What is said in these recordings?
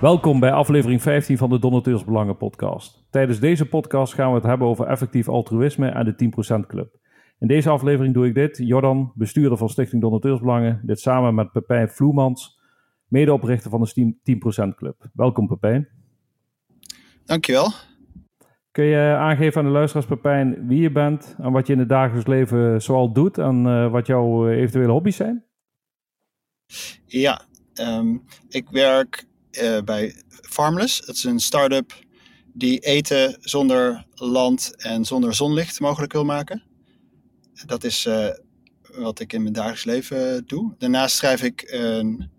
Welkom bij aflevering 15 van de Donateursbelangen podcast. Tijdens deze podcast gaan we het hebben over effectief altruïsme en de 10% Club. In deze aflevering doe ik dit, Jordan, bestuurder van Stichting Donateursbelangen, dit samen met Pepijn Vloemans, medeoprichter van de 10% Club. Welkom Pepijn. Dankjewel. Kun je aangeven aan de luisteraars, Pepijn, wie je bent en wat je in het dagelijks leven zoal doet en uh, wat jouw eventuele hobby's zijn? Ja, um, ik werk uh, bij Farmless. Dat is een start-up die eten zonder land en zonder zonlicht mogelijk wil maken. Dat is uh, wat ik in mijn dagelijks leven doe. Daarnaast schrijf ik een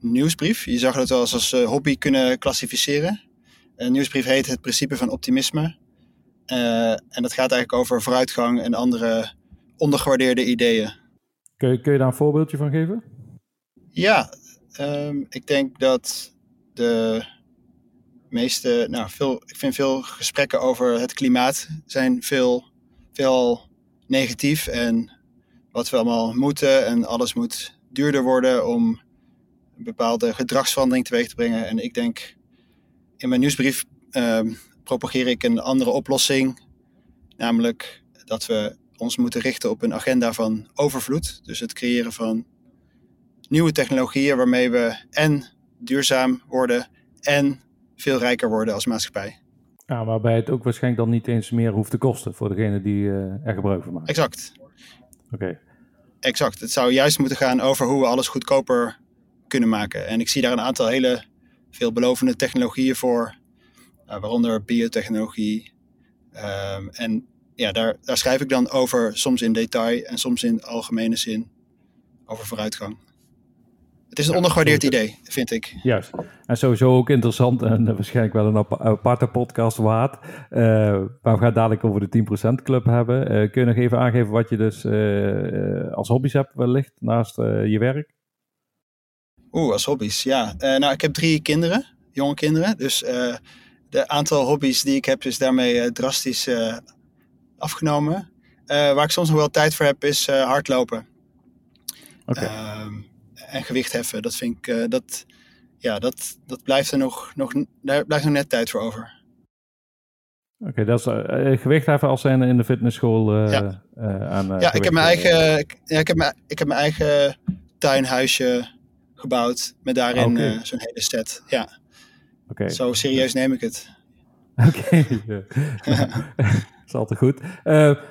nieuwsbrief. Je zag het wel eens als hobby kunnen klassificeren. Een nieuwsbrief heet Het Principe van Optimisme. Uh, en dat gaat eigenlijk over vooruitgang en andere ondergewaardeerde ideeën. Kun je, kun je daar een voorbeeldje van geven? Ja, um, ik denk dat de meeste, nou, veel, ik vind veel gesprekken over het klimaat zijn veel, veel negatief en wat we allemaal moeten en alles moet duurder worden om een bepaalde gedragsverandering teweeg te brengen. En ik denk, in mijn nieuwsbrief uh, propageer ik een andere oplossing, namelijk dat we ons moeten richten op een agenda van overvloed. Dus het creëren van nieuwe technologieën waarmee we en duurzaam worden en veel rijker worden als maatschappij. Ja, waarbij het ook waarschijnlijk dan niet eens meer hoeft te kosten voor degene die uh, er gebruik van maakt. Exact. Oké. Okay. Exact. Het zou juist moeten gaan over hoe we alles goedkoper kunnen maken. En ik zie daar een aantal hele veelbelovende technologieën voor, uh, waaronder biotechnologie. Um, en ja, daar, daar schrijf ik dan over, soms in detail en soms in algemene zin, over vooruitgang. Het is een ja, ondergewaardeerd idee, vind ik. Juist. En sowieso ook interessant en waarschijnlijk wel een aparte podcast waard. Uh, maar we gaan dadelijk over de 10% club hebben. Uh, kun je nog even aangeven wat je dus uh, als hobby's hebt wellicht naast je werk? Oeh, als hobby's, ja. nou, ik heb drie kinderen, jonge kinderen. Dus de aantal hobby's die ik heb is daarmee drastisch afgenomen. waar ik soms nog wel tijd voor heb is hardlopen. Oké. Okay. En gewicht heffen. Dat vind ik, uh, dat, ja, dat, dat blijft er nog, nog, daar blijft nog net tijd voor over. Oké, okay, dat is uh, gewicht heffen als zijn in de fitnessschool uh, ja. aan. ja, ik heb mijn eigen, ik, ja, ik heb mijn, ik heb mijn eigen tuinhuisje gebouwd met daarin okay. zo'n hele set. Ja. Okay. Zo serieus neem ik het. Oké. is altijd goed. Uh,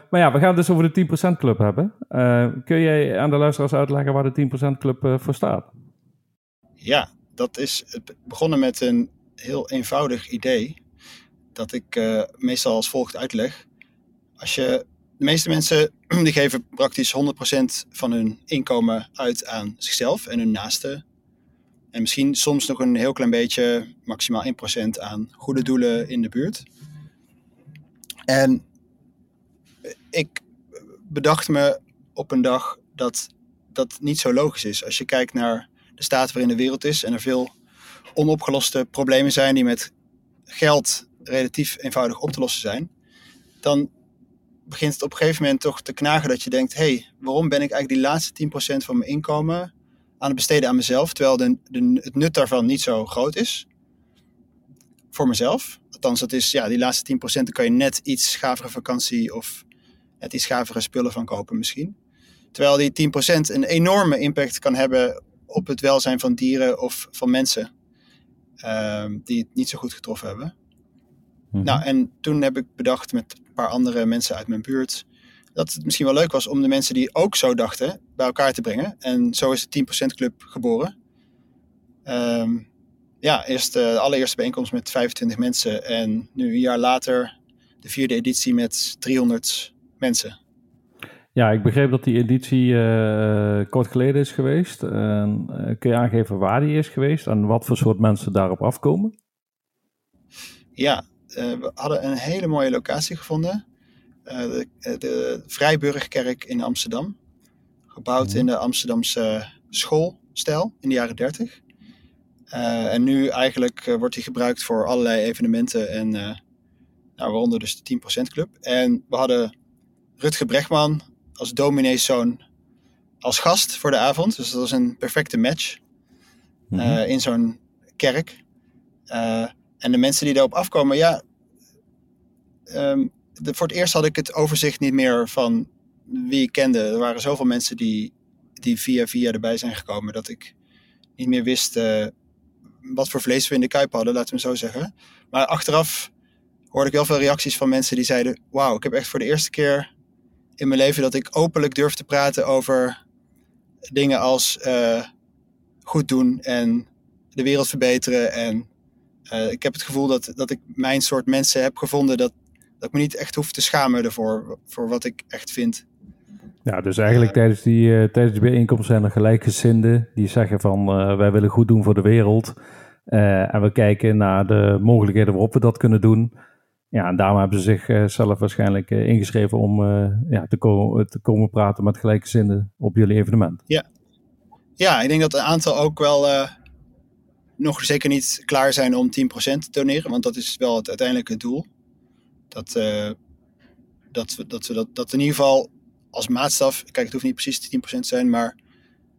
maar ja, we gaan het dus over de 10% Club hebben. Uh, kun jij aan de luisteraars uitleggen waar de 10% Club uh, voor staat? Ja, dat is begonnen met een heel eenvoudig idee. Dat ik meestal als volgt uitleg. Als je, de meeste mensen die geven praktisch 100% van hun inkomen uit aan zichzelf en hun naasten. En misschien soms nog een heel klein beetje, maximaal 1% aan goede doelen in de buurt. En ik bedacht me op een dag dat dat niet zo logisch is. Als je kijkt naar de staat waarin de wereld is en er veel onopgeloste problemen zijn die met geld relatief eenvoudig op te lossen zijn, dan begint het op een gegeven moment toch te knagen dat je denkt: hé, hey, waarom ben ik eigenlijk die laatste 10% van mijn inkomen aan het besteden aan mezelf, terwijl de, het nut daarvan niet zo groot is voor mezelf? Althans, dat is ja, die laatste 10% dan kan je net iets schavere vakantie of net iets schavere spullen van kopen misschien. Terwijl die 10% een enorme impact kan hebben op het welzijn van dieren of van mensen um, die het niet zo goed getroffen hebben. Mm-hmm. Nou, en toen heb ik bedacht met een paar andere mensen uit mijn buurt dat het misschien wel leuk was om de mensen die ook zo dachten bij elkaar te brengen. En zo is de 10% Club geboren. Um, ja, eerst de allereerste bijeenkomst met 25 mensen en nu een jaar later de vierde editie met 300 mensen. Ja, ik begreep dat die editie uh, kort geleden is geweest. Uh, kun je aangeven waar die is geweest en wat voor soort mensen daarop afkomen? Ja, uh, we hadden een hele mooie locatie gevonden. de, de Vrijburgkerk in Amsterdam. Gebouwd mm. in de Amsterdamse schoolstijl in de jaren 30. Uh, en nu eigenlijk wordt die gebruikt voor allerlei evenementen en nou, waaronder dus de 10% Club. En we hadden Rutger Brechtman als domineeszoon als gast voor de avond. Dus dat was een perfecte match mm -hmm. in zo'n kerk. en de mensen die daarop afkomen, ja, ehm, de, voor het eerst had ik het overzicht niet meer van wie ik kende. Er waren zoveel mensen die, die via via erbij zijn gekomen dat ik niet meer wist wat voor vlees we in de kuip hadden, laten we zo zeggen. Maar achteraf hoorde ik wel veel reacties van mensen die zeiden: Wauw, ik heb echt voor de eerste keer in mijn leven dat ik openlijk durf te praten over dingen als uh, goed doen en de wereld verbeteren. En uh, ik heb het gevoel dat, dat ik mijn soort mensen heb gevonden dat, dat ik me niet echt hoef te schamen ervoor, voor wat ik echt vind. Ja, dus eigenlijk tijdens, die, uh, tijdens die bijeenkomst zijn er gelijkgezinden die zeggen van wij willen goed doen voor de wereld. en we kijken naar de mogelijkheden waarop we dat kunnen doen. Ja, en daarom hebben ze zichzelf zelf waarschijnlijk ingeschreven om ja, te, komen te komen praten met gelijkgezinden op jullie evenement. Ja, ja, ik denk dat een aantal ook wel nog zeker niet klaar zijn om 10% te doneren. Want dat is wel het uiteindelijke doel. Dat, dat, we, dat, we dat, dat in ieder geval als maatstaf, kijk het hoeft niet precies 10% te zijn, maar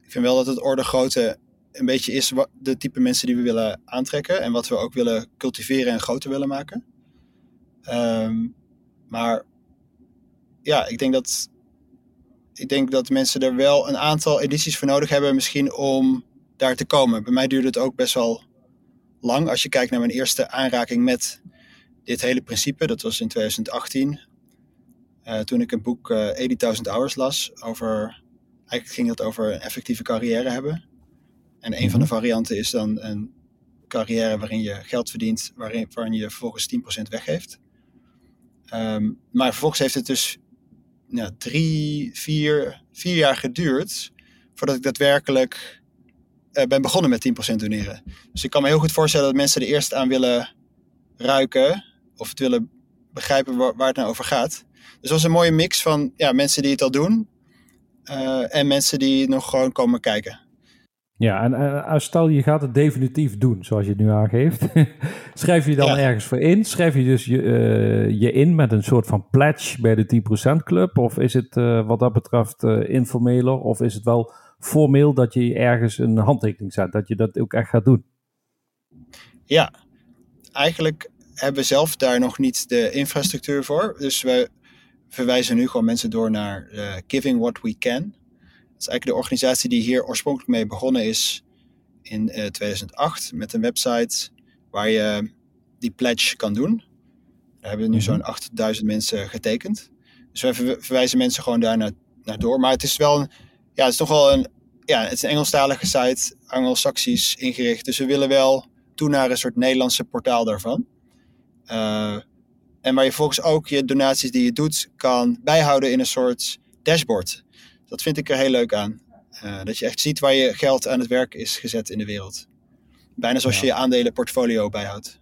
ik vind wel dat het orde grootte een beetje is de type mensen die we willen aantrekken. En wat we ook willen cultiveren en groter willen maken. Um, maar ja, ik denk dat ik denk dat mensen er wel een aantal edities voor nodig hebben, misschien om daar te komen. Bij mij duurde het ook best wel lang. Als je kijkt naar mijn eerste aanraking met dit hele principe, dat was in 2018. Uh, eh, toen ik een boek uh, eh, 80.000 Hours las over. Eigenlijk ging het over een effectieve carrière hebben. En een van de mhm. varianten is dan een carrière waarin je geld verdient, waarin, waarin je vervolgens 10% weggeeft. Um, maar vervolgens heeft het dus drie, vier, vier jaar geduurd voordat ik daadwerkelijk uh, ben begonnen met 10% doneren. Dus ik kan me heel goed voorstellen dat mensen er eerst aan willen ruiken of het willen begrijpen waar, het nou over gaat. Dus dat was een mooie mix van ja, mensen die het al doen uh, en mensen die nog gewoon komen kijken. Ja, en stel je gaat het definitief doen, zoals je het nu aangeeft. schrijf je dan ergens voor in? Schrijf je dus je, uh, je in met een soort van pledge bij de 10% Club? Of is het uh, wat dat betreft informeler? Of is het wel formeel dat je ergens een handtekening zet? Dat je dat ook echt gaat doen? Ja, eigenlijk hebben we zelf daar nog niet de infrastructuur voor. Dus we verwijzen nu gewoon mensen door naar Giving What We Can is eigenlijk de organisatie die hier oorspronkelijk mee begonnen is in 2008 eh, met een website waar je die pledge kan doen. Daar hebben we nu mhm. zo'n 8000 mensen getekend. Dus we verwijzen mensen gewoon daar naar, naar door. Maar het is wel een, ja, het is toch wel een, ja, het is een Engelstalige site, Anglo-Saxisch ingericht. Dus we willen wel toe naar een soort Nederlandse portaal daarvan. Uh, en waar je volgens ook je donaties die je doet kan bijhouden in een soort dashboard. Dat vind ik er heel leuk aan. Uh, dat je echt ziet waar je geld aan het werk is gezet in de wereld. Bijna zoals je je aandelenportfolio bijhoudt.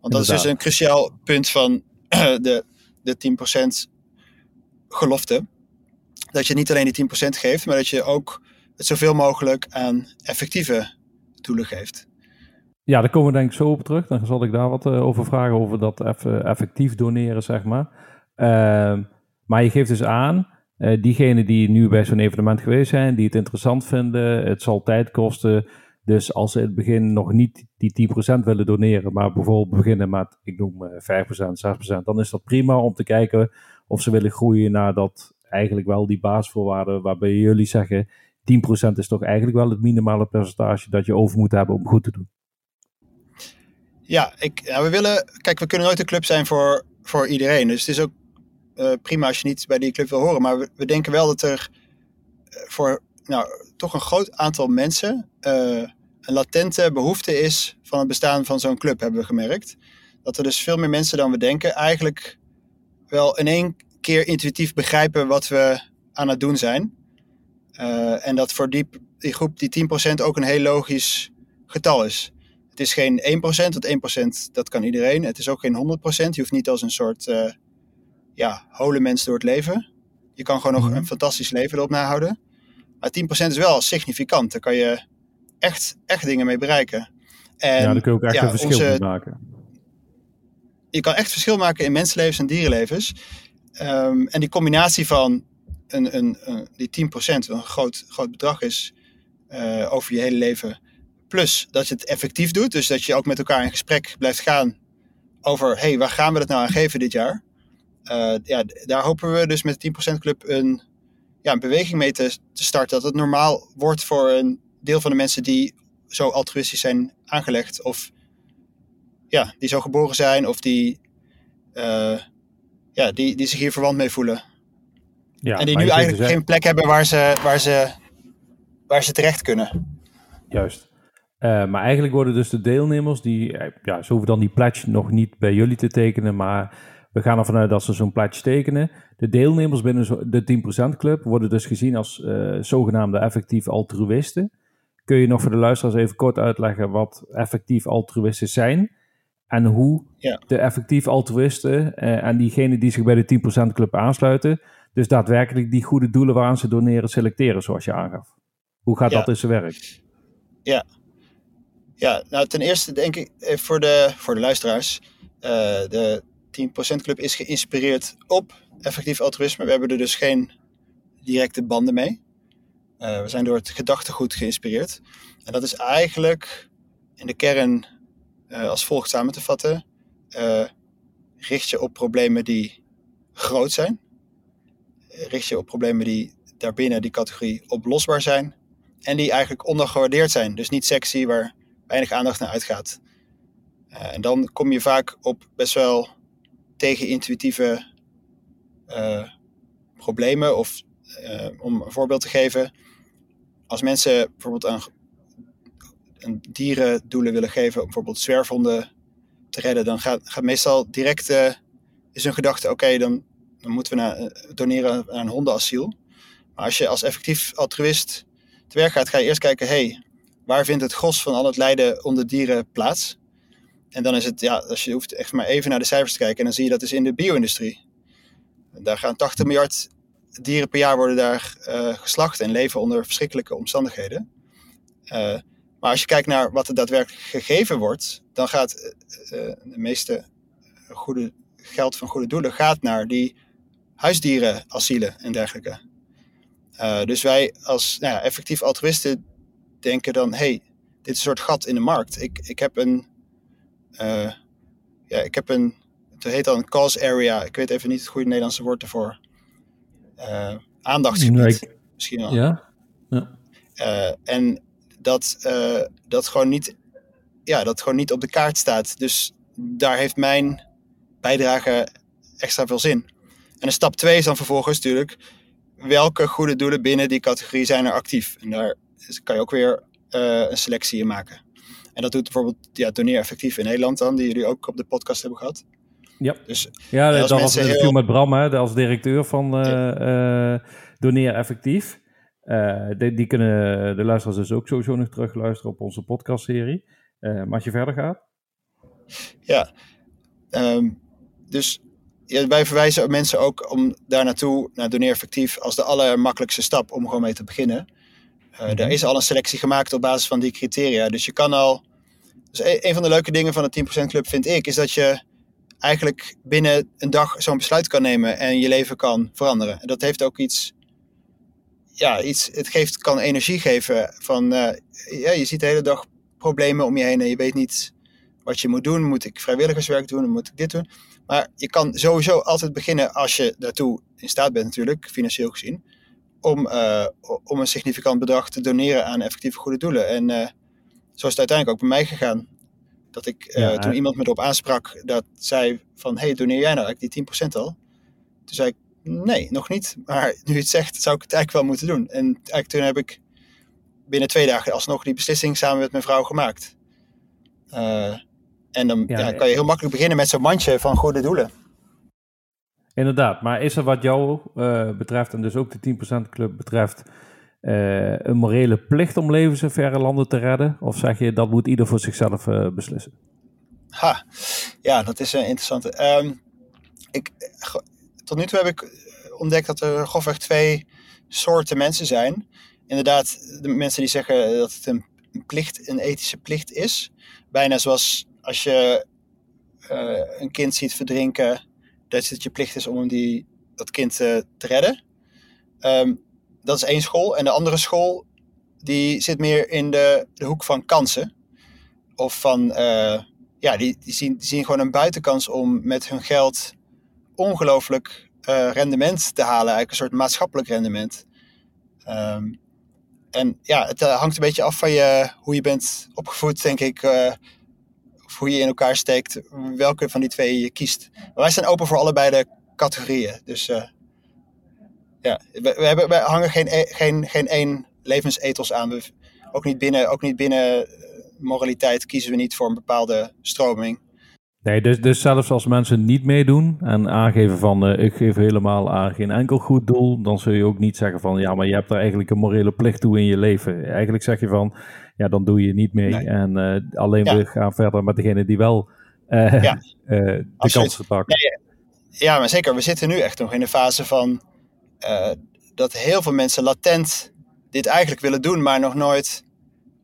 Want dat is dus een cruciaal punt van de, de 10% gelofte. Dat je niet alleen die 10% geeft, maar dat je ook het zoveel mogelijk aan effectieve doelen geeft. Ja, daar komen we denk ik zo op terug. Dan zal ik daar wat uh, over vragen, over dat effectief doneren, zeg maar. Uh, maar je geeft dus aan, uh, diegenen die nu bij zo'n evenement geweest zijn, die het interessant vinden, het zal tijd kosten. Dus als ze in het begin nog niet die 10% willen doneren, maar bijvoorbeeld beginnen met, ik noem 5%, eh, 6%, dan is dat prima om te kijken of ze willen groeien naar dat eigenlijk wel die basisvoorwaarden waarbij jullie zeggen 10% is toch eigenlijk wel het minimale percentage dat je over moet hebben om goed te doen. Ja, ik, we willen, kijk, we kunnen nooit een club zijn voor, voor iedereen. Dus het is ook uh, prima als je niet bij die club wil horen. Maar we, denken wel dat er uh, voor nou, toch een groot aantal mensen uh, een latente behoefte is van het bestaan van zo'n club, hebben we gemerkt. Dat er dus veel meer mensen dan we denken eigenlijk wel in één keer intuïtief begrijpen wat we aan het doen zijn. en dat voor die, die groep die 10% ook een heel logisch getal is. Het is geen 1%, want 1% dat kan iedereen. Het is ook geen 100%. Je hoeft niet als een soort ja, holen mensen door het leven. Je kan gewoon nog mhm. een fantastisch leven erop nahouden. Maar 10% is wel significant. Daar kan je echt, echt dingen mee bereiken. En, ja, daar kun je ook echt een verschil onze, maken. Je kan echt verschil maken in mensenlevens en dierenlevens. Um, en die combinatie van een, een, een, die 10%, wat een groot, groot bedrag is uh, over je hele leven, Plus dat je het effectief doet. Dus dat je ook met elkaar in gesprek blijft gaan over, hey, waar gaan we het nou aan geven dit jaar? Uh, ja, daar hopen we dus met de 10% Club een, ja, een beweging mee te, te starten. Dat het normaal wordt voor een deel van de mensen die zo altruïstisch zijn aangelegd. Of ja, die zo geboren zijn of die, uh, ja, die, die zich hier verwant mee voelen. Ja, en die nu eigenlijk dus, geen plek hebben waar ze, waar, ze, waar ze terecht kunnen. Juist. Uh, maar eigenlijk worden dus de deelnemers, die, ja, ze hoeven dan die pledge nog niet bij jullie te tekenen, maar we gaan ervan uit dat ze zo'n pledge tekenen. De deelnemers binnen de 10% Club worden dus gezien als uh, zogenaamde effectief altruïsten. Kun je nog voor de luisteraars even kort uitleggen wat effectief altruïsten zijn? En hoe de effectief altruïsten uh, en diegenen die zich bij de 10% Club aansluiten, dus daadwerkelijk die goede doelen waaraan ze doneren selecteren, zoals je aangaf. Hoe gaat dat in zijn werk? Ja. ja, nou ten eerste denk ik eh, voor de, voor de luisteraars, uh, de 10% Club is geïnspireerd op effectief altruïsme. We hebben er dus geen directe banden mee. Uh, we zijn door het gedachtegoed geïnspireerd. En dat is eigenlijk in de kern uh, als volgt samen te vatten. Uh, richt je op problemen die groot zijn. Richt je op problemen die daarbinnen die categorie oplosbaar zijn. En die eigenlijk ondergewaardeerd zijn. Dus niet sexy, waar weinig aandacht naar uitgaat. en dan kom je vaak op best wel tegenintuïtieve uh, problemen. Of uh, om een voorbeeld te geven, als mensen bijvoorbeeld aan, een dierendoelen willen geven, om bijvoorbeeld zwerfhonden te redden, dan gaat, gaat meestal direct uh, is hun gedachte: oké, dan, dan moeten we naar, doneren aan een hondenasiel. Maar als je als effectief altruïst te werk gaat, ga je eerst kijken: hey, waar vindt het gros van al het lijden onder dieren plaats? En dan is het, ja, als je hoeft echt maar even naar de cijfers te kijken, en dan zie je dat is in de bio-industrie. Daar gaan 80 miljard dieren per jaar worden daar uh, geslacht en leven onder verschrikkelijke omstandigheden. Uh, maar als je kijkt naar wat er daadwerkelijk gegeven wordt, dan gaat uh, de meeste goede geld van goede doelen gaat naar die huisdierenasielen en dergelijke. dus wij als nou ja, effectief altruïsten denken dan, hey, dit is een soort gat in de markt. Ik, ik heb een uh, ja, ik heb een, het heet dan een cause area. Ik weet even niet het goede Nederlandse woord ervoor. Uh, aandachtsgebied. misschien wel. Ja. ja. Uh, en dat, dat, gewoon niet, ja, dat gewoon niet op de kaart staat. Dus daar heeft mijn bijdrage extra veel zin. En de stap 2 is dan vervolgens natuurlijk welke goede doelen binnen die categorie zijn er actief. En daar kan je ook weer een selectie in maken. En dat doet bijvoorbeeld ja, Doneer Effectief in Nederland dan, die jullie ook op de podcast hebben gehad. Ja, dus, ja dat was een heel... met Bram, hè, als directeur van uh, ja. uh, Doneer Effectief. Uh, die, die, kunnen de luisteraars dus ook sowieso nog terugluisteren op onze podcastserie. maar als je verder gaat. Ja, um, dus ja, wij verwijzen mensen ook om daar naartoe, naar Doneer Effectief, als de allermakkelijkste stap om gewoon mee te beginnen. Uh, mm Er is al een selectie gemaakt op basis van die criteria. Dus je kan al dus e-, een van de leuke dingen van de 10% Club vind ik, is dat je eigenlijk binnen een dag zo'n besluit kan nemen en je leven kan veranderen. En dat heeft ook iets, ja, iets, het geeft, kan energie geven van, uh, ja, je ziet de hele dag problemen om je heen en je weet niet wat je moet doen. Moet ik vrijwilligerswerk doen? Moet ik dit doen? Maar je kan sowieso altijd beginnen als je daartoe in staat bent natuurlijk, financieel gezien, om, uh, om een significant bedrag te doneren aan effectieve goede doelen. En uh, zo is het uiteindelijk ook bij mij gegaan. Dat ik, uh, toen iemand me erop aansprak, dat zei van, hey, doneer jij nou eigenlijk die 10% al? Toen zei ik, nee, nog niet. Maar nu je het zegt, zou ik het eigenlijk wel moeten doen. En eigenlijk toen heb ik binnen twee dagen alsnog die beslissing samen met mijn vrouw gemaakt. En dan ja, ja, kan je heel makkelijk beginnen met zo'n mandje van goede doelen. Inderdaad, maar is er wat jou uh, betreft en dus ook de 10% club betreft uh, een morele plicht om levens in verre landen te redden? Of zeg je dat moet ieder voor zichzelf uh, beslissen? Ha, ja, dat is een interessante. Um, ik, tot nu toe heb ik ontdekt dat er grofweg twee soorten mensen zijn. Inderdaad, de mensen die zeggen dat het een plicht, een ethische plicht is. Bijna zoals als je een kind ziet verdrinken, dat het je plicht is om die, dat kind te redden. Um, dat is één school. En de andere school die zit meer in de, de hoek van kansen. Of van, uh, ja, die, die, zien, die zien gewoon een buitenkans om met hun geld ongelooflijk uh, rendement te halen. Eigenlijk een soort maatschappelijk rendement. Um, en ja, het hangt een beetje af van je, hoe je bent opgevoed, denk ik. Hoe je in elkaar steekt, welke van die twee je kiest. Maar wij zijn open voor allebei de categorieën. Dus ja, we, hebben, we hangen geen, e, geen, geen één levensethos aan. Ook, niet binnen, ook niet binnen eh, moraliteit kiezen we niet voor een bepaalde stroming. Nee, dus, dus zelfs als mensen niet meedoen en aangeven van uh, ik geef helemaal aan geen enkel goed doel, dan zul je ook niet zeggen van ja, maar je hebt daar eigenlijk een morele plicht toe in je leven. Eigenlijk zeg je van ja, dan doe je niet mee en uh, alleen ja. we gaan verder met degene die wel uh, ja. de kansen pakken. Nee, ja, maar zeker. We zitten nu echt nog in de fase van dat heel veel mensen latent dit eigenlijk willen doen, maar nog nooit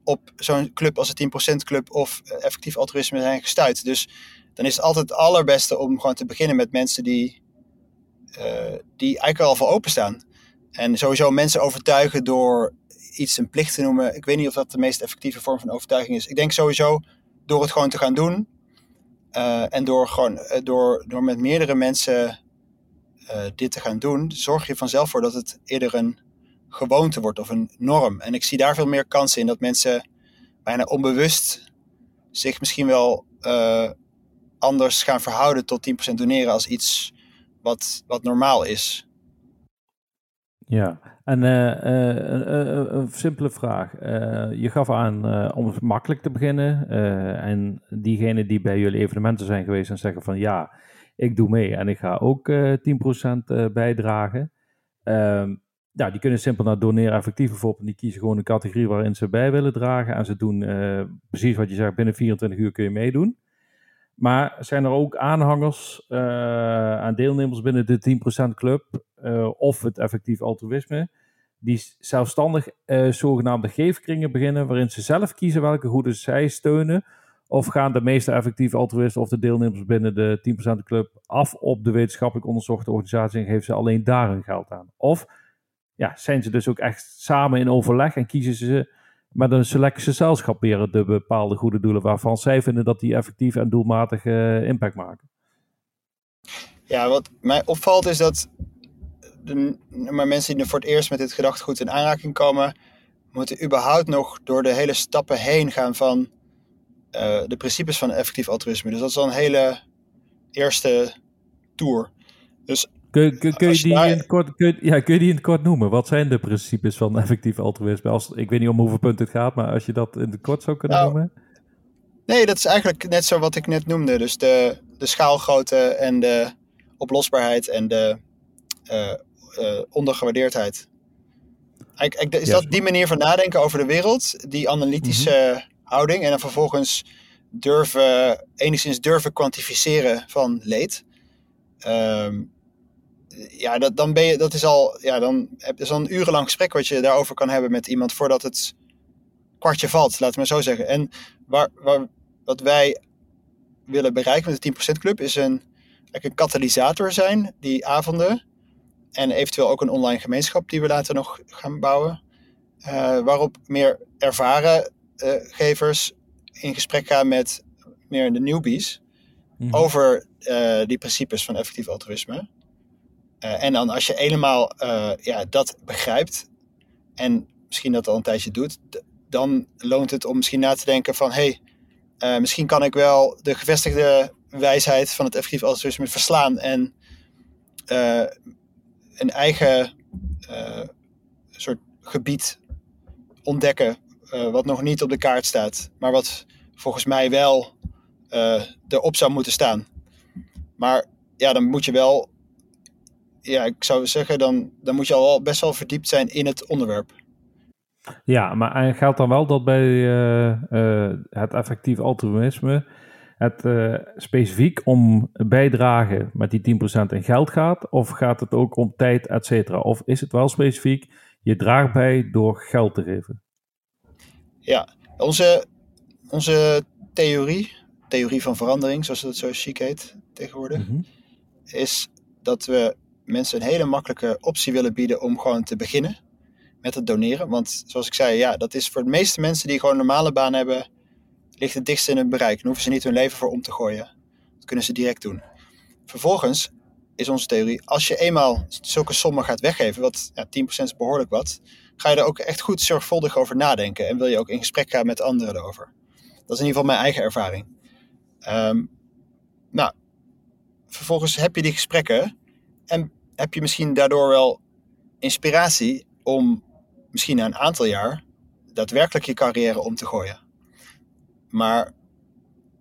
op zo'n club als de 10% club of effectief altruïsme zijn gestuurd. Dus dan is het altijd het allerbeste om gewoon te beginnen met mensen die, uh, die eigenlijk al voor openstaan. En sowieso mensen overtuigen door iets een plicht te noemen. Ik weet niet of dat de meest effectieve vorm van overtuiging is. Ik denk sowieso door het gewoon te gaan doen. Uh, en door, gewoon, uh, door, door met meerdere mensen dit te gaan doen, zorg je vanzelf voor dat het eerder een gewoonte wordt of een norm. En ik zie daar veel meer kansen in dat mensen bijna onbewust zich misschien wel anders gaan verhouden tot 10% doneren als iets wat, wat normaal is. Ja, en uh, uh, een simpele vraag. je gaf aan om makkelijk te beginnen. en diegenen die bij jullie evenementen zijn geweest en zeggen van ja, ik doe mee en ik ga ook 10% bijdragen. Ehm, ja, die kunnen simpel naar doneren effectief bijvoorbeeld. En die kiezen gewoon een categorie waarin ze bij willen dragen. En ze doen precies wat je zegt, binnen 24 uur kun je meedoen. Maar zijn er ook aanhangers uh, aan deelnemers binnen de 10% club uh, of het effectief altruïsme, die zelfstandig zogenaamde geefkringen beginnen, waarin ze zelf kiezen welke goede zij steunen? Of gaan de meeste effectieve altruïsten of de deelnemers binnen de 10% club af op de wetenschappelijk onderzochte organisatie en geven ze alleen daar hun geld aan? Of ja, zijn ze dus ook echt samen in overleg en kiezen ze met een select gezelschap weer de bepaalde goede doelen waarvan zij vinden dat die effectief en doelmatig uh, impact maken. Ja, wat mij opvalt is dat de, maar mensen die voor het eerst met dit gedachtegoed in aanraking komen, moeten überhaupt nog door de hele stappen heen gaan van uh, de principes van effectief altruïsme. Dus dat is al een hele eerste tour. Dus Kun, kun, kun, je die in het kort, kun, ja, kun je die in het kort noemen? Wat zijn de principes van effectief altruïsme? Als, ik weet niet om hoeveel punten het gaat, maar als je dat in het kort zou kunnen nou, noemen. Nee, dat is eigenlijk net zo wat ik net noemde. Dus de, de schaalgrootte en de oplosbaarheid en de uh, uh, ondergewaardeerdheid. Ik, ik, is dat die manier van nadenken over de wereld, die analytische mhm. houding en dan vervolgens durven, enigszins durven kwantificeren van leed. Um, ja, dat, dan ben je, dat is al, ja, dan heb je zo'n urenlang gesprek wat je daarover kan hebben met iemand voordat het kwartje valt, laten we maar zo zeggen. En waar, waar, wat wij willen bereiken met de 10% Club is een, een katalysator zijn, die avonden. En eventueel ook een online gemeenschap die we later nog gaan bouwen. Uh, waarop meer ervaren uh, gevers in gesprek gaan met meer de newbies. Mm -hmm. Over uh, die principes van effectief altruïsme. Uh, en dan als je helemaal uh, ja, dat begrijpt en misschien dat al een tijdje doet, dan loont het om misschien na te denken van hé, hey, uh, misschien kan ik wel de gevestigde wijsheid van het effectief altruïsme verslaan en een eigen soort gebied ontdekken wat nog niet op de kaart staat, maar wat volgens mij wel erop zou moeten staan. Maar ja, dan moet je wel ja, ik zou zeggen, dan, dan moet je al best wel verdiept zijn in het onderwerp. Ja, maar geldt dan wel dat bij uh, uh, het effectief altruïsme het uh, specifiek om bijdragen met die 10% in geld gaat? Of gaat het ook om tijd, et cetera? Of is het wel specifiek, je draagt bij door geld te geven? Ja, onze, onze theorie, theorie van verandering, zoals het zo chic heet tegenwoordig, mm -hmm. is dat we mensen een hele makkelijke optie willen bieden om gewoon te beginnen met het doneren. Want zoals ik zei, ja, dat is voor de meeste mensen die gewoon een normale baan hebben, ligt het dichtst in hun bereik. Dan hoeven ze niet hun leven voor om te gooien. Dat kunnen ze direct doen. Vervolgens is onze theorie, als je eenmaal zulke sommen gaat weggeven, wat ja, 10% is behoorlijk wat, ga je er ook echt goed zorgvuldig over nadenken en wil je ook in gesprek gaan met anderen erover. Dat is in ieder geval mijn eigen ervaring. Ehm, nou, vervolgens heb je die gesprekken en heb je misschien daardoor wel inspiratie om misschien na een aantal jaar daadwerkelijk je carrière om te gooien. Maar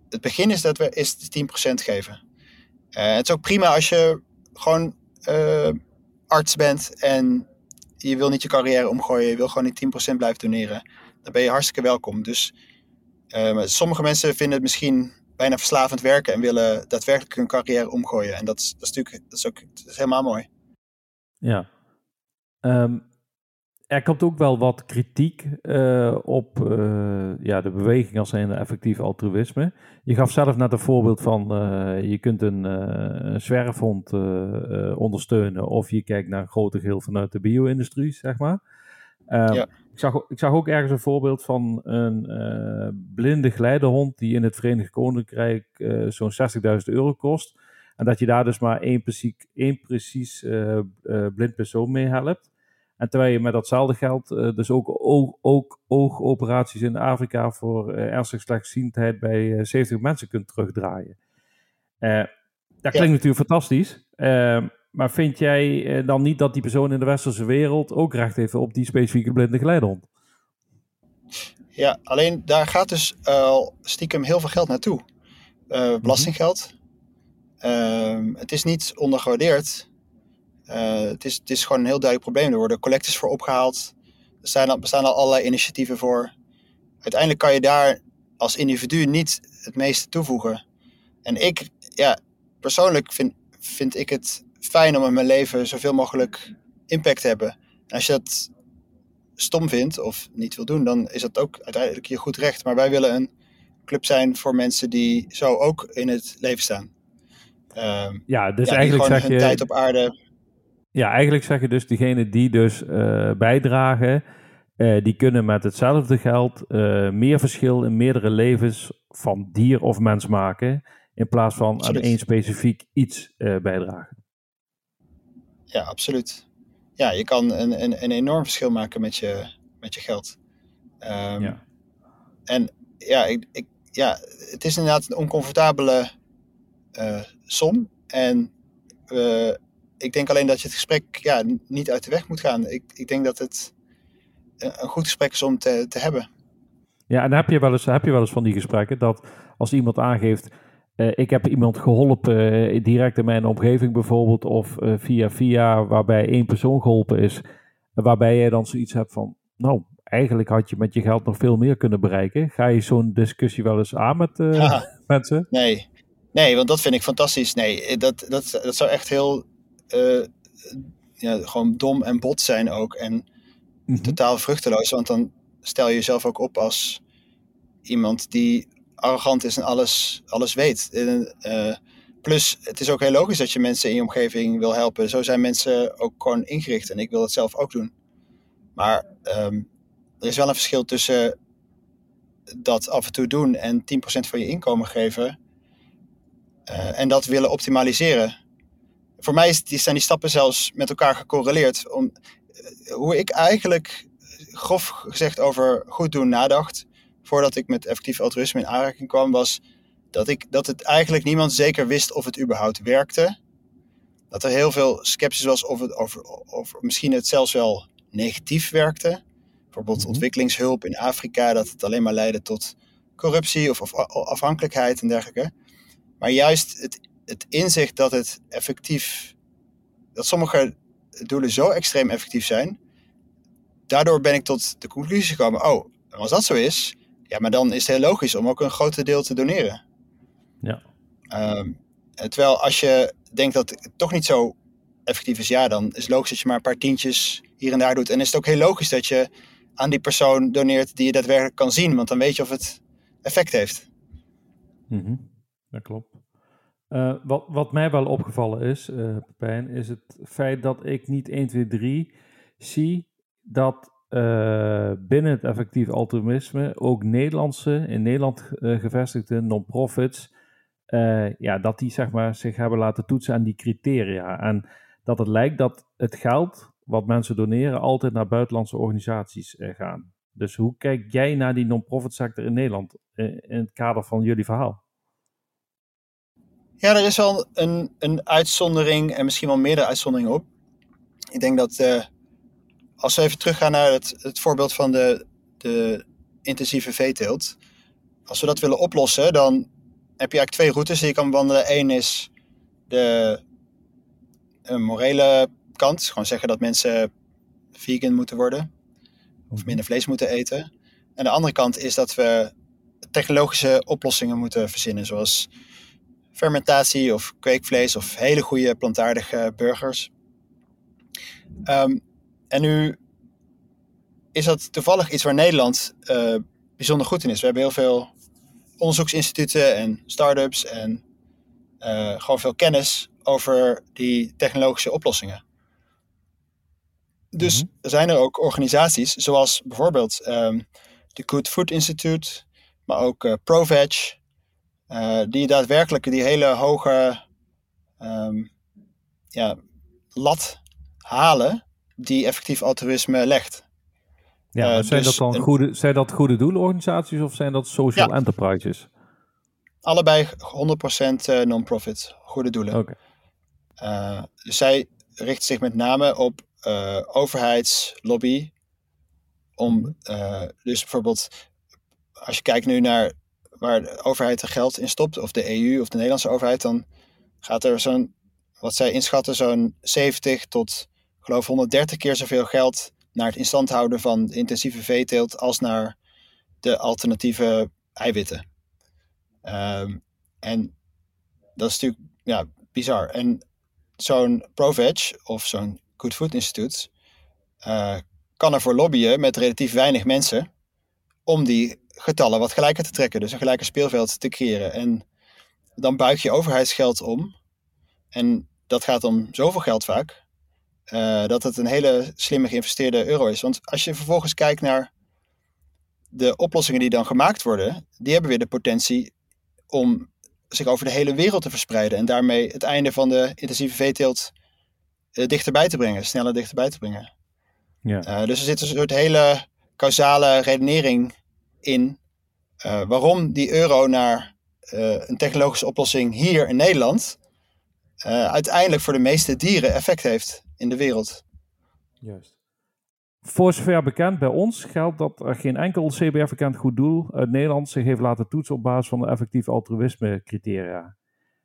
het begin is dat we is 10% geven. Uh, het is ook prima als je gewoon uh, arts bent en je wil niet je carrière omgooien, je wil gewoon die 10% blijven doneren. Dan ben je hartstikke welkom. Dus uh, sommige mensen vinden het misschien bijna verslavend werken en willen daadwerkelijk hun carrière omgooien. En dat is, dat is natuurlijk dat is ook dat is helemaal mooi. Ja. Um, er komt ook wel wat kritiek uh, op uh, ja, de beweging als een effectief altruïsme. Je gaf zelf net een voorbeeld van uh, je kunt een, een zwerfhond ondersteunen of je kijkt naar een groter geheel vanuit de bio-industrie, zeg maar. Um, ja. Ik, zag, ik zag ook ergens een voorbeeld van een blinde geleidehond die in het Verenigd Koninkrijk zo'n 60.000 euro kost. En dat je daar dus maar één precies, één precies blind persoon mee helpt. En terwijl je met datzelfde geld dus ook, oog, ook oogoperaties in Afrika voor ernstig slechtziendheid bij uh, 70 mensen kunt terugdraaien. dat klinkt natuurlijk fantastisch. Maar vind jij dan niet dat die persoon in de westerse wereld ook recht heeft op die specifieke blinde geleidehond? Ja, alleen daar gaat dus al stiekem heel veel geld naartoe. belastinggeld. Mm het is niet ondergewaardeerd. Het, is, het is gewoon een heel duidelijk probleem. Er worden collecties voor opgehaald. Er zijn al, bestaan al allerlei initiatieven voor. Uiteindelijk kan je daar als individu niet het meeste toevoegen. En ik, ja, persoonlijk vind, vind ik het fijn om in mijn leven zoveel mogelijk impact te hebben. En als je dat stom vindt of niet wil doen, dan is dat ook uiteindelijk je goed recht. Maar wij willen een club zijn voor mensen die zo ook in het leven staan. Uh, ja, dus ja, eigenlijk zeg je... tijd op aarde ja, eigenlijk zeg je dus, diegenen die dus uh, bijdragen, uh, die kunnen met hetzelfde geld uh, meer verschil in meerdere levens van dier of mens maken, in plaats van absoluut. aan één specifiek iets bijdragen. Ja, absoluut. Ja, je kan een, een, een enorm verschil maken met je, met je geld. Um, ja. En ja, ik, ik, ja, het is inderdaad een oncomfortabele som. En ik denk alleen dat je het gesprek ja, niet uit de weg moet gaan. Ik, ik denk dat het een goed gesprek is om te, te hebben. Ja, en heb je, wel eens, heb je wel eens van die gesprekken dat als iemand aangeeft. Uh, ik heb iemand geholpen, uh, direct in mijn omgeving bijvoorbeeld, of uh, via via, waarbij één persoon geholpen is, waarbij jij dan zoiets hebt van, nou, eigenlijk had je met je geld nog veel meer kunnen bereiken. Ga je zo'n discussie wel eens aan met ja. mensen? Nee. nee, want dat vind ik fantastisch. Nee, dat, dat, dat zou echt heel ja, gewoon dom en bot zijn ook. En mhm. totaal vruchteloos. Want dan stel je jezelf ook op als iemand die arrogant is en alles, alles weet. Uh, plus, het is ook heel logisch dat je mensen in je omgeving wil helpen. Zo zijn mensen ook gewoon ingericht. En ik wil het zelf ook doen. Maar um, er is wel een verschil tussen dat af en toe doen en 10% van je inkomen geven. Uh, en dat willen optimaliseren voor mij is, zijn die stappen zelfs met elkaar gecorreleerd. Om, eh, hoe ik eigenlijk grof gezegd over goed doen nadacht, voordat ik met effectief altruïsme in aanraking kwam, was dat, ik, dat het eigenlijk niemand zeker wist of het überhaupt werkte. Dat er heel veel sceptisch was of het over, over misschien het zelfs wel negatief werkte. Bijvoorbeeld mhm. ontwikkelingshulp in Afrika, dat het alleen maar leidde tot corruptie of, of afhankelijkheid en dergelijke. Maar juist het het inzicht dat het effectief, dat sommige doelen zo extreem effectief zijn, daardoor ben ik tot de conclusie gekomen: oh, als dat zo is, ja, maar dan is het heel logisch om ook een groter deel te doneren. Ja. Um, terwijl als je denkt dat het toch niet zo effectief is, ja, dan is het logisch dat je maar een paar tientjes hier en daar doet. En is het ook heel logisch dat je aan die persoon doneert die je daadwerkelijk kan zien, want dan weet je of het effect heeft. Mm Dat klopt. Uh, wat, wat mij wel opgevallen is, uh, Pepijn, is het feit dat ik niet 1, 2, 3 zie dat uh, binnen het effectief altruïsme ook Nederlandse, in Nederland uh, gevestigde non-profits, uh, ja, dat die zeg maar, zich hebben laten toetsen aan die criteria. En dat het lijkt dat het geld wat mensen doneren altijd naar buitenlandse organisaties gaan. Dus hoe kijk jij naar die non-profit sector in Nederland in het kader van jullie verhaal? Ja, er is wel een, een uitzondering en misschien wel meerdere uitzonderingen op. Ik denk dat als we even teruggaan naar het, het voorbeeld van de, de intensieve veeteelt. Als we dat willen oplossen, dan heb je eigenlijk twee routes die je kan wandelen. Eén is de morele kant. Gewoon zeggen dat mensen vegan moeten worden. Of minder vlees moeten eten. En de andere kant is dat we technologische oplossingen moeten verzinnen. Zoals fermentatie of kweekvlees of hele goede plantaardige burgers. Um, en nu is dat toevallig iets waar Nederland uh, bijzonder goed in is. We hebben heel veel onderzoeksinstituten en start-ups en uh, gewoon veel kennis over die technologische oplossingen. Dus mm -hmm. zijn er ook organisaties zoals bijvoorbeeld um, de Good Food Institute, maar ook uh, ProVeg, uh, die daadwerkelijk die hele hoge um, ja, lat halen die effectief altruïsme legt. Ja, uh, zijn dus dat dan goede, zijn dat goede doelorganisaties of zijn dat social ja, enterprises? Allebei 100% non-profit, goede doelen. Okay. Uh, dus zij richten zich met name op uh, overheidslobby. Om dus bijvoorbeeld, als je kijkt nu naar waar de overheid er geld in stopt, of de EU of de Nederlandse overheid, dan gaat er zo'n, wat zij inschatten, zo'n 70 tot, geloof 130 keer zoveel geld naar het instand houden van intensieve veeteelt als naar de alternatieve eiwitten. Um, en dat is natuurlijk ja, bizar. En zo'n ProVeg of zo'n Good Food Institute uh, kan ervoor lobbyen met relatief weinig mensen om die getallen wat gelijker te trekken. Dus een gelijker speelveld te creëren. En dan buig je overheidsgeld om. En dat gaat om zoveel geld vaak. Uh, dat het een hele slimme geïnvesteerde euro is. Want als je vervolgens kijkt naar de oplossingen die dan gemaakt worden, die hebben weer de potentie om zich over de hele wereld te verspreiden. En daarmee het einde van de intensieve veeteelt uh, dichterbij te brengen, sneller dichterbij te brengen. Ja. Uh, dus er zit een soort hele causale redenering in waarom die euro naar een technologische oplossing hier in Nederland uiteindelijk voor de meeste dieren effect heeft in de wereld. Juist. Voor zover bekend bij ons geldt dat er geen enkel CBR-verkend goed doel uit Nederland zich heeft laten toetsen op basis van de effectief altruïsme criteria.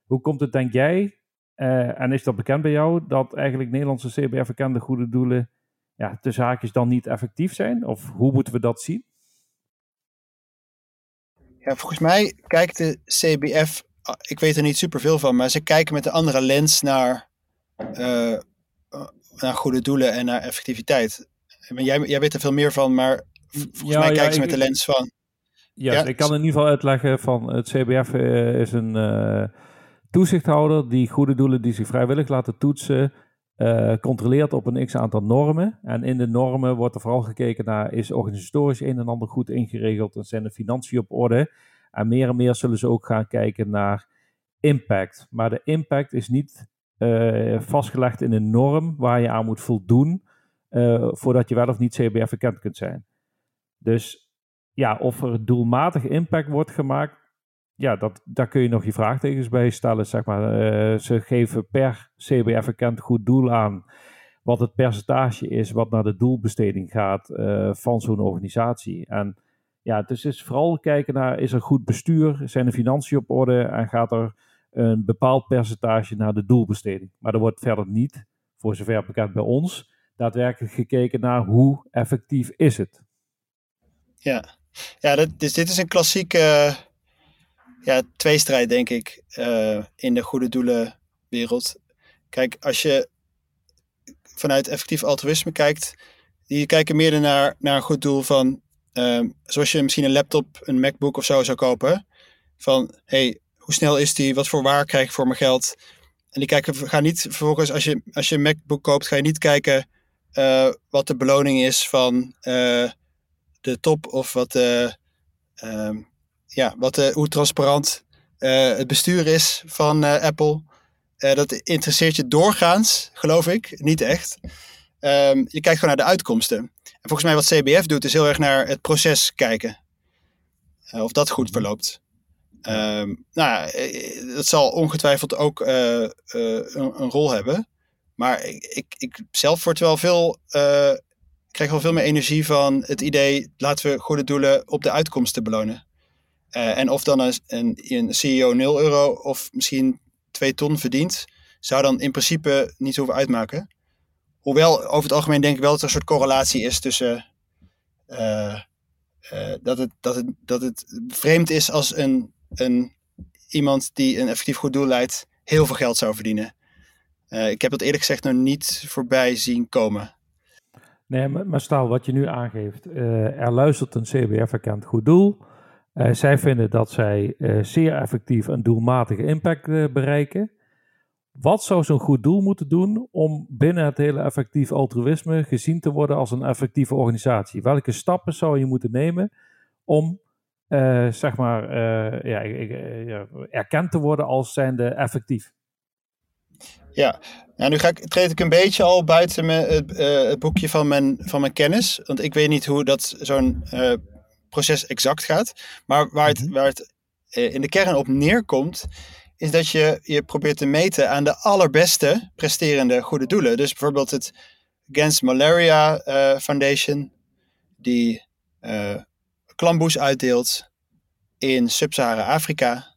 Hoe komt het, denk jij, en is dat bekend bij jou, dat eigenlijk Nederlandse CBR-verkende goede doelen ja, de zaakjes dan niet effectief zijn? Of hoe moeten we dat zien? Ja, volgens mij kijkt de CBF, ik weet er niet superveel van, maar ze kijken met een andere lens naar, uh, naar goede doelen en naar effectiviteit. Jij, jij weet er veel meer van, maar volgens ja, mij ja, kijken ze met de lens van. Yes, ja, ik kan in ieder geval uitleggen van het CBF uh, is een uh, toezichthouder die goede doelen die zich vrijwillig laten toetsen, uh, controleert op een x aantal normen. En in de normen wordt er vooral gekeken naar, is organisatorisch een en ander goed ingeregeld en zijn de financiën op orde. En meer en meer zullen ze ook gaan kijken naar impact. Maar de impact is niet uh, vastgelegd in een norm waar je aan moet voldoen uh, voordat je wel of niet CBR verkend kunt zijn. Dus ja, of er doelmatig impact wordt gemaakt, ja, dat, daar kun je nog je vraagtekens bij stellen. Zeg maar. Uh, ze geven per CBF erkend goed doel aan wat het percentage is wat naar de doelbesteding gaat van zo'n organisatie. En ja, dus is vooral kijken naar, is er goed bestuur, zijn de financiën op orde en gaat er een bepaald percentage naar de doelbesteding. Maar er wordt verder niet, voor zover bekend bij ons, daadwerkelijk gekeken naar hoe effectief is het. Ja, ja dat, dus dit is een klassieke ja, tweestrijd, denk ik, uh, in de goede doelenwereld. Kijk, als je vanuit effectief altruïsme kijkt, die kijken meer naar, naar een goed doel van, uh, zoals je misschien een laptop, een MacBook of zo zou kopen, van, hey, hoe snel is die, wat voor waar krijg ik voor mijn geld? En die kijken, gaan niet vervolgens, als je, als je een MacBook koopt, ga je niet kijken wat de beloning is van de top of wat, ehm, ja, wat, hoe transparant het bestuur is van Apple. dat interesseert je doorgaans, geloof ik, niet echt. Ehm, je kijkt gewoon naar de uitkomsten. En volgens mij wat CBF doet, is heel erg naar het proces kijken. of dat goed verloopt. Um, nou, eh, dat zal ongetwijfeld ook uh, een, een, rol hebben. Maar ik, ik, ik, zelf word wel veel, krijg wel veel meer energie van het idee, laten we goede doelen op de uitkomsten belonen. en of dan een, een, een, CEO 0 euro of misschien 2 ton verdient, zou dan in principe niet hoeven uitmaken. Hoewel, over het algemeen denk ik wel dat er een soort correlatie is tussen dat, het, dat, het, dat het vreemd is als een een, iemand die een effectief goed doel leidt heel veel geld zou verdienen. Uh, ik heb dat eerlijk gezegd nog niet voorbij zien komen. Nee, maar, stel wat je nu aangeeft. Uh, er luistert een CBF-erkend goed doel. Uh, zij vinden dat zij zeer effectief een doelmatige impact bereiken. Wat zou zo'n goed doel moeten doen om binnen het hele effectief altruïsme gezien te worden als een effectieve organisatie? Welke stappen zou je moeten nemen om uh, zeg maar, uh, ja, ja, erkend te worden als zijnde effectief. Ja, nou, nu ga ik, treed ik een beetje al buiten me, het, uh, het, boekje van mijn, van mijn kennis. Want ik weet niet hoe dat zo'n proces exact gaat. Maar waar het, mhm. waar het in de kern op neerkomt, is dat je je probeert te meten aan de allerbeste presterende goede doelen. Dus bijvoorbeeld het Against Malaria Foundation, die klamboes uitdeelt in Sub-Sahara-Afrika.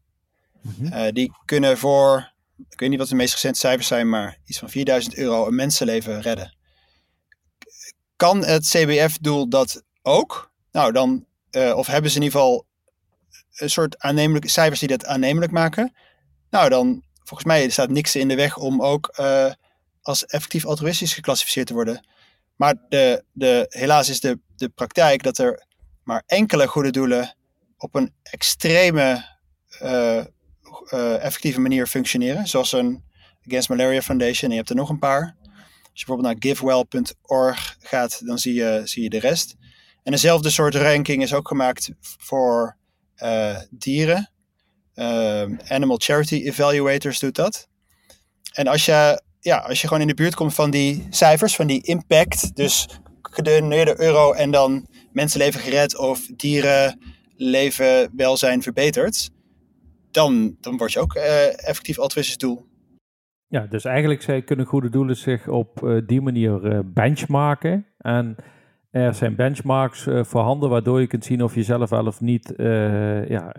Mhm. Eh, die kunnen voor, ik weet niet wat de meest recente cijfers zijn, maar iets van 4000 euro een mensenleven redden. Kan het CBF-doel dat ook? Nou, dan, uh, of hebben ze in ieder geval een soort aannemelijke cijfers die dat aannemelijk maken? Nou, dan volgens mij staat niks in de weg om ook uh, als effectief altruïstisch geclassificeerd te worden. Maar de, de, helaas is de, de praktijk dat er maar enkele goede doelen op een extreme uh, uh, effectieve manier functioneren. Zoals een Against Malaria Foundation. En je hebt er nog een paar. Als je bijvoorbeeld naar givewell.org gaat, dan zie je, zie je de rest. En dezelfde soort ranking is ook gemaakt voor uh, dieren. Animal Charity Evaluators doet dat. En als je, ja, als je gewoon in de buurt komt van die cijfers, van die impact, dus gedoneerde euro en dan mensenleven gered of dierenleven welzijn verbeterd, dan, dan word je ook uh, effectief altruïstisch doel. Ja, dus eigenlijk kunnen goede doelen zich op uh, die manier uh, benchmarken. En er zijn benchmarks voorhanden waardoor je kunt zien of je zelf wel of niet ja,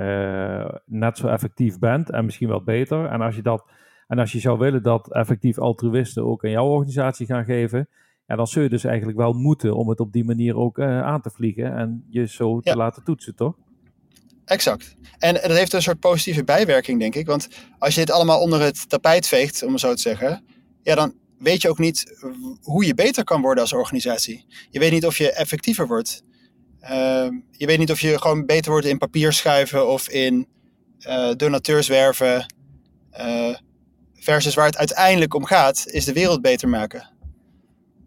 net zo effectief bent en misschien wel beter. En als je dat en als je zou willen dat effectief altruïsten ook aan jouw organisatie gaan geven, ja, dan zul je dus eigenlijk wel moeten om het op die manier ook uh, aan te vliegen en je zo te laten toetsen, toch? Exact. En dat heeft een soort positieve bijwerking, denk ik. Want als je dit allemaal onder het tapijt veegt, om het zo te zeggen, ja, dan weet je ook niet hoe je beter kan worden als organisatie. Je weet niet of je effectiever wordt. Uh, je weet niet of je gewoon beter wordt in papier schuiven of in uh, donateurs werven. Uh, versus waar het uiteindelijk om gaat, is de wereld beter maken.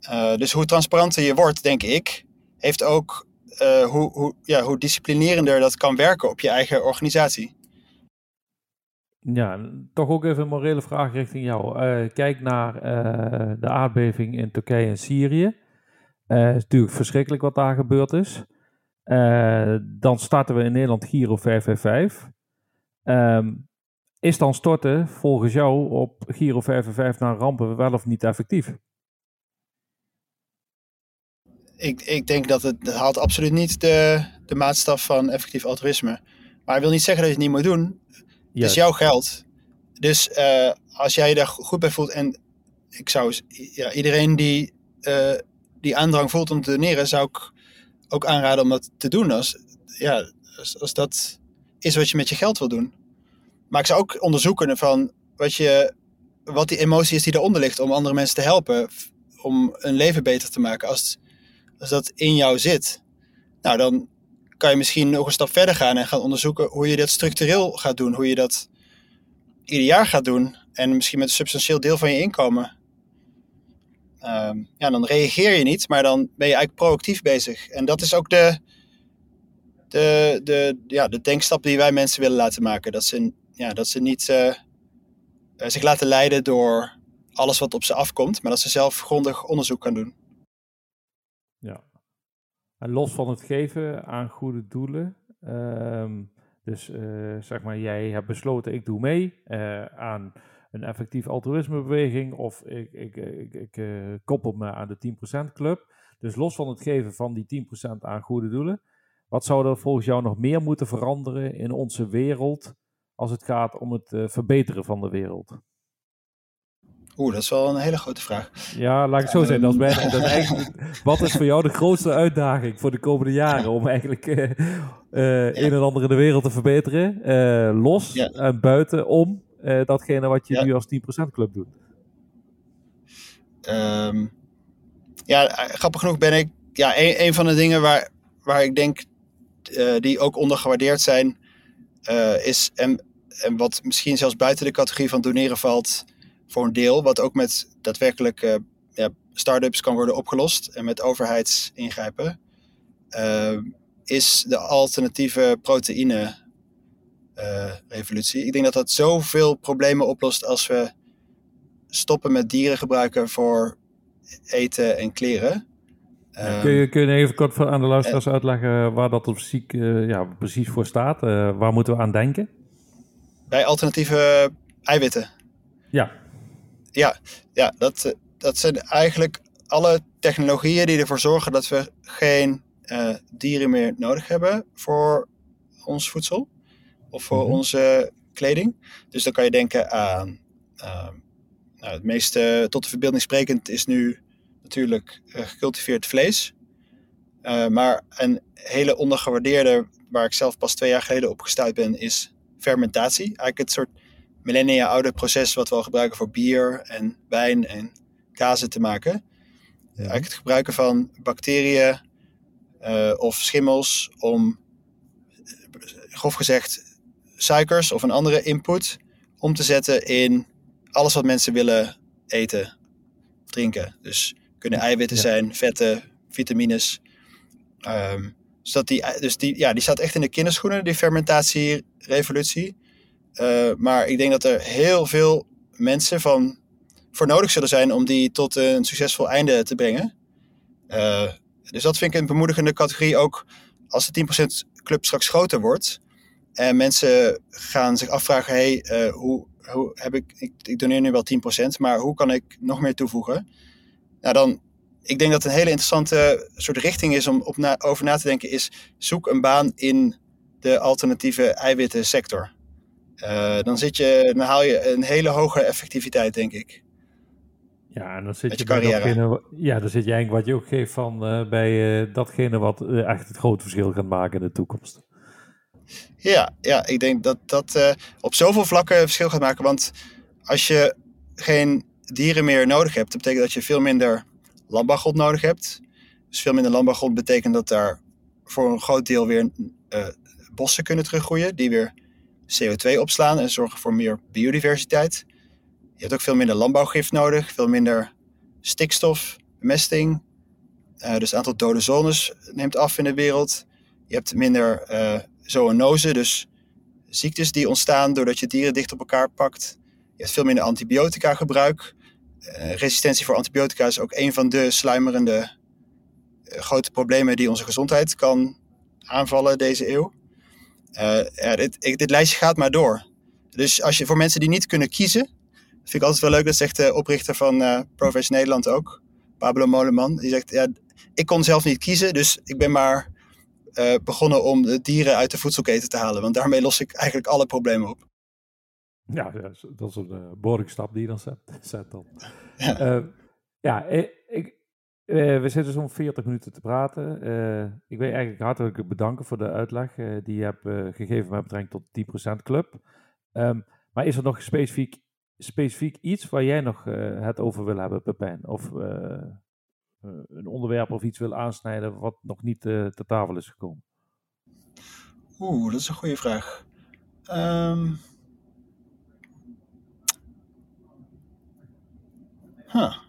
Uh, dus hoe transparanter je wordt, denk ik, heeft ook uh, hoe, hoe, ja, hoe disciplinerender dat kan werken op je eigen organisatie. Ja, toch ook even een morele vraag richting jou. Uh, kijk naar de aardbeving in Turkije en Syrië. Het is natuurlijk verschrikkelijk wat daar gebeurd is. dan starten we in Nederland Giro 555. Um, is dan storten volgens jou op Giro 555 naar rampen wel of niet effectief? Ik, ik denk dat het, haalt absoluut niet de, de maatstaf van effectief altruïsme. Maar ik wil niet zeggen dat je het niet moet doen. Het is jouw geld. Dus uh, als jij je daar goed bij voelt en ik zou ja, iedereen die uh, die aandrang voelt om te doneren, zou ik ook aanraden om dat te doen. Als, ja, als, als dat is wat je met je geld wil doen. Maar ik zou ook onderzoeken van wat, je, wat die emotie is die eronder ligt om andere mensen te helpen. Om een leven beter te maken. Als, als dat in jou zit, nou dan kan je misschien nog een stap verder gaan en gaan onderzoeken hoe je dat structureel gaat doen. Hoe je dat ieder jaar gaat doen. En misschien met een substantieel deel van je inkomen. ehm, ja, dan reageer je niet, maar dan ben je eigenlijk proactief bezig. En dat is ook de, de, de, ja, de denkstap die wij mensen willen laten maken. Dat ze, ja, dat ze niet uh, zich laten leiden door alles wat op ze afkomt, maar dat ze zelf grondig onderzoek kan doen. En los van het geven aan goede doelen. Ehm, dus uh, zeg maar, jij hebt besloten, ik doe mee uh, aan een effectief altruïsmebeweging of ik, ik, ik, ik uh, koppel me aan de 10% club. Dus los van het geven van die 10% aan goede doelen, wat zou er volgens jou nog meer moeten veranderen in onze wereld als het gaat om het verbeteren van de wereld? Oeh, dat is wel een hele grote vraag. Ja, laat ik zo zeggen. Dat eigenlijk, wat is voor jou de grootste uitdaging voor de komende jaren om eigenlijk uh, uh, ja. een en ander in de wereld te verbeteren? Uh, los ja. en buiten om datgene wat je ja. nu als 10% club doet. Um, ja, grappig genoeg ben ik... Ja, een, een van de dingen waar, waar ik denk die ook ondergewaardeerd zijn, is... En, en wat misschien zelfs buiten de categorie van doneren valt voor een deel, wat ook met daadwerkelijk uh, ja, start-ups kan worden opgelost en met overheidsingrijpen, uh, is de alternatieve proteïne uh, revolutie. Ik denk dat dat zoveel problemen oplost als we stoppen met dieren gebruiken voor eten en kleren. Um, kun, je, kun je even kort aan de luisteraars uitleggen waar dat op ziek, ja, precies voor staat? waar moeten we aan denken? Bij alternatieve eiwitten. Ja. Ja, ja dat, dat zijn eigenlijk alle technologieën die ervoor zorgen dat we geen uh, dieren meer nodig hebben voor ons voedsel of voor mm-hmm. onze kleding. Dus dan kan je denken aan, uh, nou, het meeste tot de verbeelding sprekend is nu natuurlijk uh, gecultiveerd vlees. maar een hele ondergewaardeerde, waar ik zelf pas twee jaar geleden op gestuurd ben, is fermentatie. Eigenlijk het soort millennia oude proces wat we al gebruiken voor bier en wijn en kazen te maken. Ja. Eigenlijk het gebruiken van bacteriën uh, of schimmels om, grof gezegd, suikers of een andere input om te zetten in alles wat mensen willen eten, drinken. Dus kunnen eiwitten ja. zijn, vetten, vitamines. Um, dus dat die, dus die, ja, die staat echt in de kinderschoenen, die fermentatierevolutie. Uh, maar ik denk dat er heel veel mensen van voor nodig zullen zijn om die tot een succesvol einde te brengen. Uh, dus dat vind ik een bemoedigende categorie ook als de 10% club straks groter wordt. En mensen gaan zich afvragen, hey, uh, hoe, hoe heb ik, ik, ik doneer nu wel 10%, maar hoe kan ik nog meer toevoegen? Nou dan, ik denk dat een hele interessante soort richting is om op na, over na te denken, is zoek een baan in de alternatieve eiwitten sector. Uh, dan, zit je, dan haal je een hele hoge effectiviteit, denk ik. Ja, en dan zit je, je datgene, ja, dan zit je eigenlijk wat je ook geeft van uh, bij uh, datgene wat echt het grote verschil gaat maken in de toekomst. Ja, ja ik denk dat dat op zoveel vlakken verschil gaat maken. Want als je geen dieren meer nodig hebt, dat betekent dat je veel minder landbouwgrond nodig hebt. Dus veel minder landbouwgrond betekent dat daar voor een groot deel weer bossen kunnen teruggroeien, die weer CO2 opslaan en zorgen voor meer biodiversiteit. Je hebt ook veel minder landbouwgif nodig, veel minder stikstof, bemesting. Uh, dus het aantal dode zones neemt af in de wereld. Je hebt minder uh, zoonose, dus ziektes die ontstaan doordat je dieren dicht op elkaar pakt. Je hebt veel minder antibiotica gebruik. Uh, resistentie voor antibiotica is ook een van de sluimerende grote problemen die onze gezondheid kan aanvallen deze eeuw. Uh, ja, dit, dit, lijstje gaat maar door. Dus als je voor mensen die niet kunnen kiezen, vind ik altijd wel leuk, dat zegt de oprichter van uh, Nederland ook, Pablo Moleman. Die zegt, ja, ik kon zelf niet kiezen, dus ik ben maar uh, begonnen om de dieren uit de voedselketen te halen. Want daarmee los ik eigenlijk alle problemen op. Ja, dat is een uh, behoorlijke stap die je dan zet, zet dan. Ja, ja ik, uh, we zitten zo'n 40 minuten te praten. Uh, ik wil je eigenlijk hartelijk bedanken voor de uitleg uh, die je hebt gegeven met betrekking tot de 10% Club. Um, maar is er nog specifiek, specifiek iets waar jij nog het over wil hebben, Pepijn? Of een onderwerp of iets wil aansnijden wat nog niet te tafel is gekomen? Oeh, dat is een goede vraag. Um... Huh.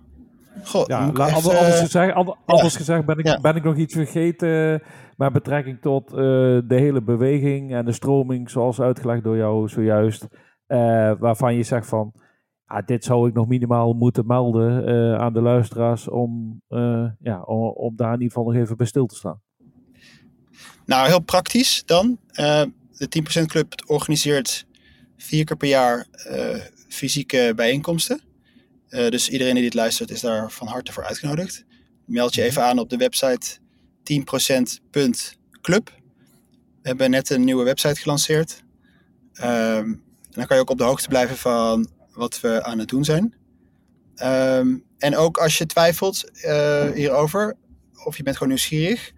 Goh, Ja, moet ik la- even, anders, anders eh, gezegd, ander- anders gezegd ben, ik, Ja. ben ik nog iets vergeten met betrekking tot eh, de hele beweging en de stroming, zoals uitgelegd door jou zojuist, eh, waarvan je zegt van, ja, dit zou ik nog minimaal moeten melden eh, aan de luisteraars om, eh, ja, om, om daar in ieder geval nog even bij stil te staan. Nou, heel praktisch dan. Eh, de 10% Club organiseert vier keer per jaar eh, fysieke bijeenkomsten. Eh, dus iedereen die dit luistert is daar van harte voor uitgenodigd. Meld je even aan op de website 10%.club. We hebben net een nieuwe website gelanceerd. En dan kan je ook op de hoogte blijven van wat we aan het doen zijn. Ehm, en ook als je twijfelt eh, hierover, of je bent gewoon nieuwsgierig,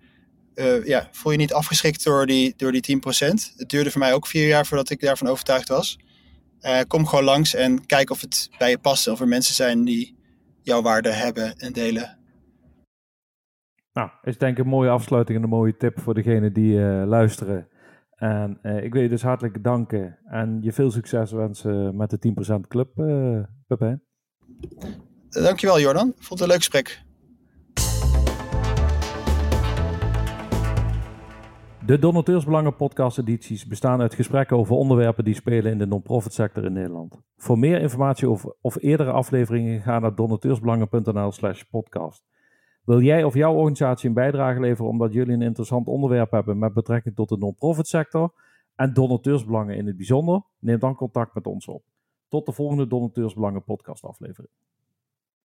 eh, ja, voel je niet afgeschrikt door die, door die 10%. Het duurde voor mij ook vier jaar voordat ik daarvan overtuigd was. Eh, kom gewoon langs en kijk of het bij je past. En of er mensen zijn die jouw waarde hebben en delen. Nou, is denk ik een mooie afsluiting en een mooie tip voor degenen die eh, luisteren. En eh, ik wil je dus hartelijk danken en je veel succes wensen met de 10% Club, eh Pepijn. Dankjewel Jordan. Vond het een leuk gesprek. De Donateursbelangen podcast edities bestaan uit gesprekken over onderwerpen die spelen in de non-profit sector in Nederland. Voor meer informatie over of eerdere afleveringen ga naar donateursbelangen.nl slash podcast. Wil jij of jouw organisatie een bijdrage leveren omdat jullie een interessant onderwerp hebben met betrekking tot de non-profit sector en donateursbelangen in het bijzonder? Neem dan contact met ons op. Tot de volgende Donateursbelangen podcast aflevering.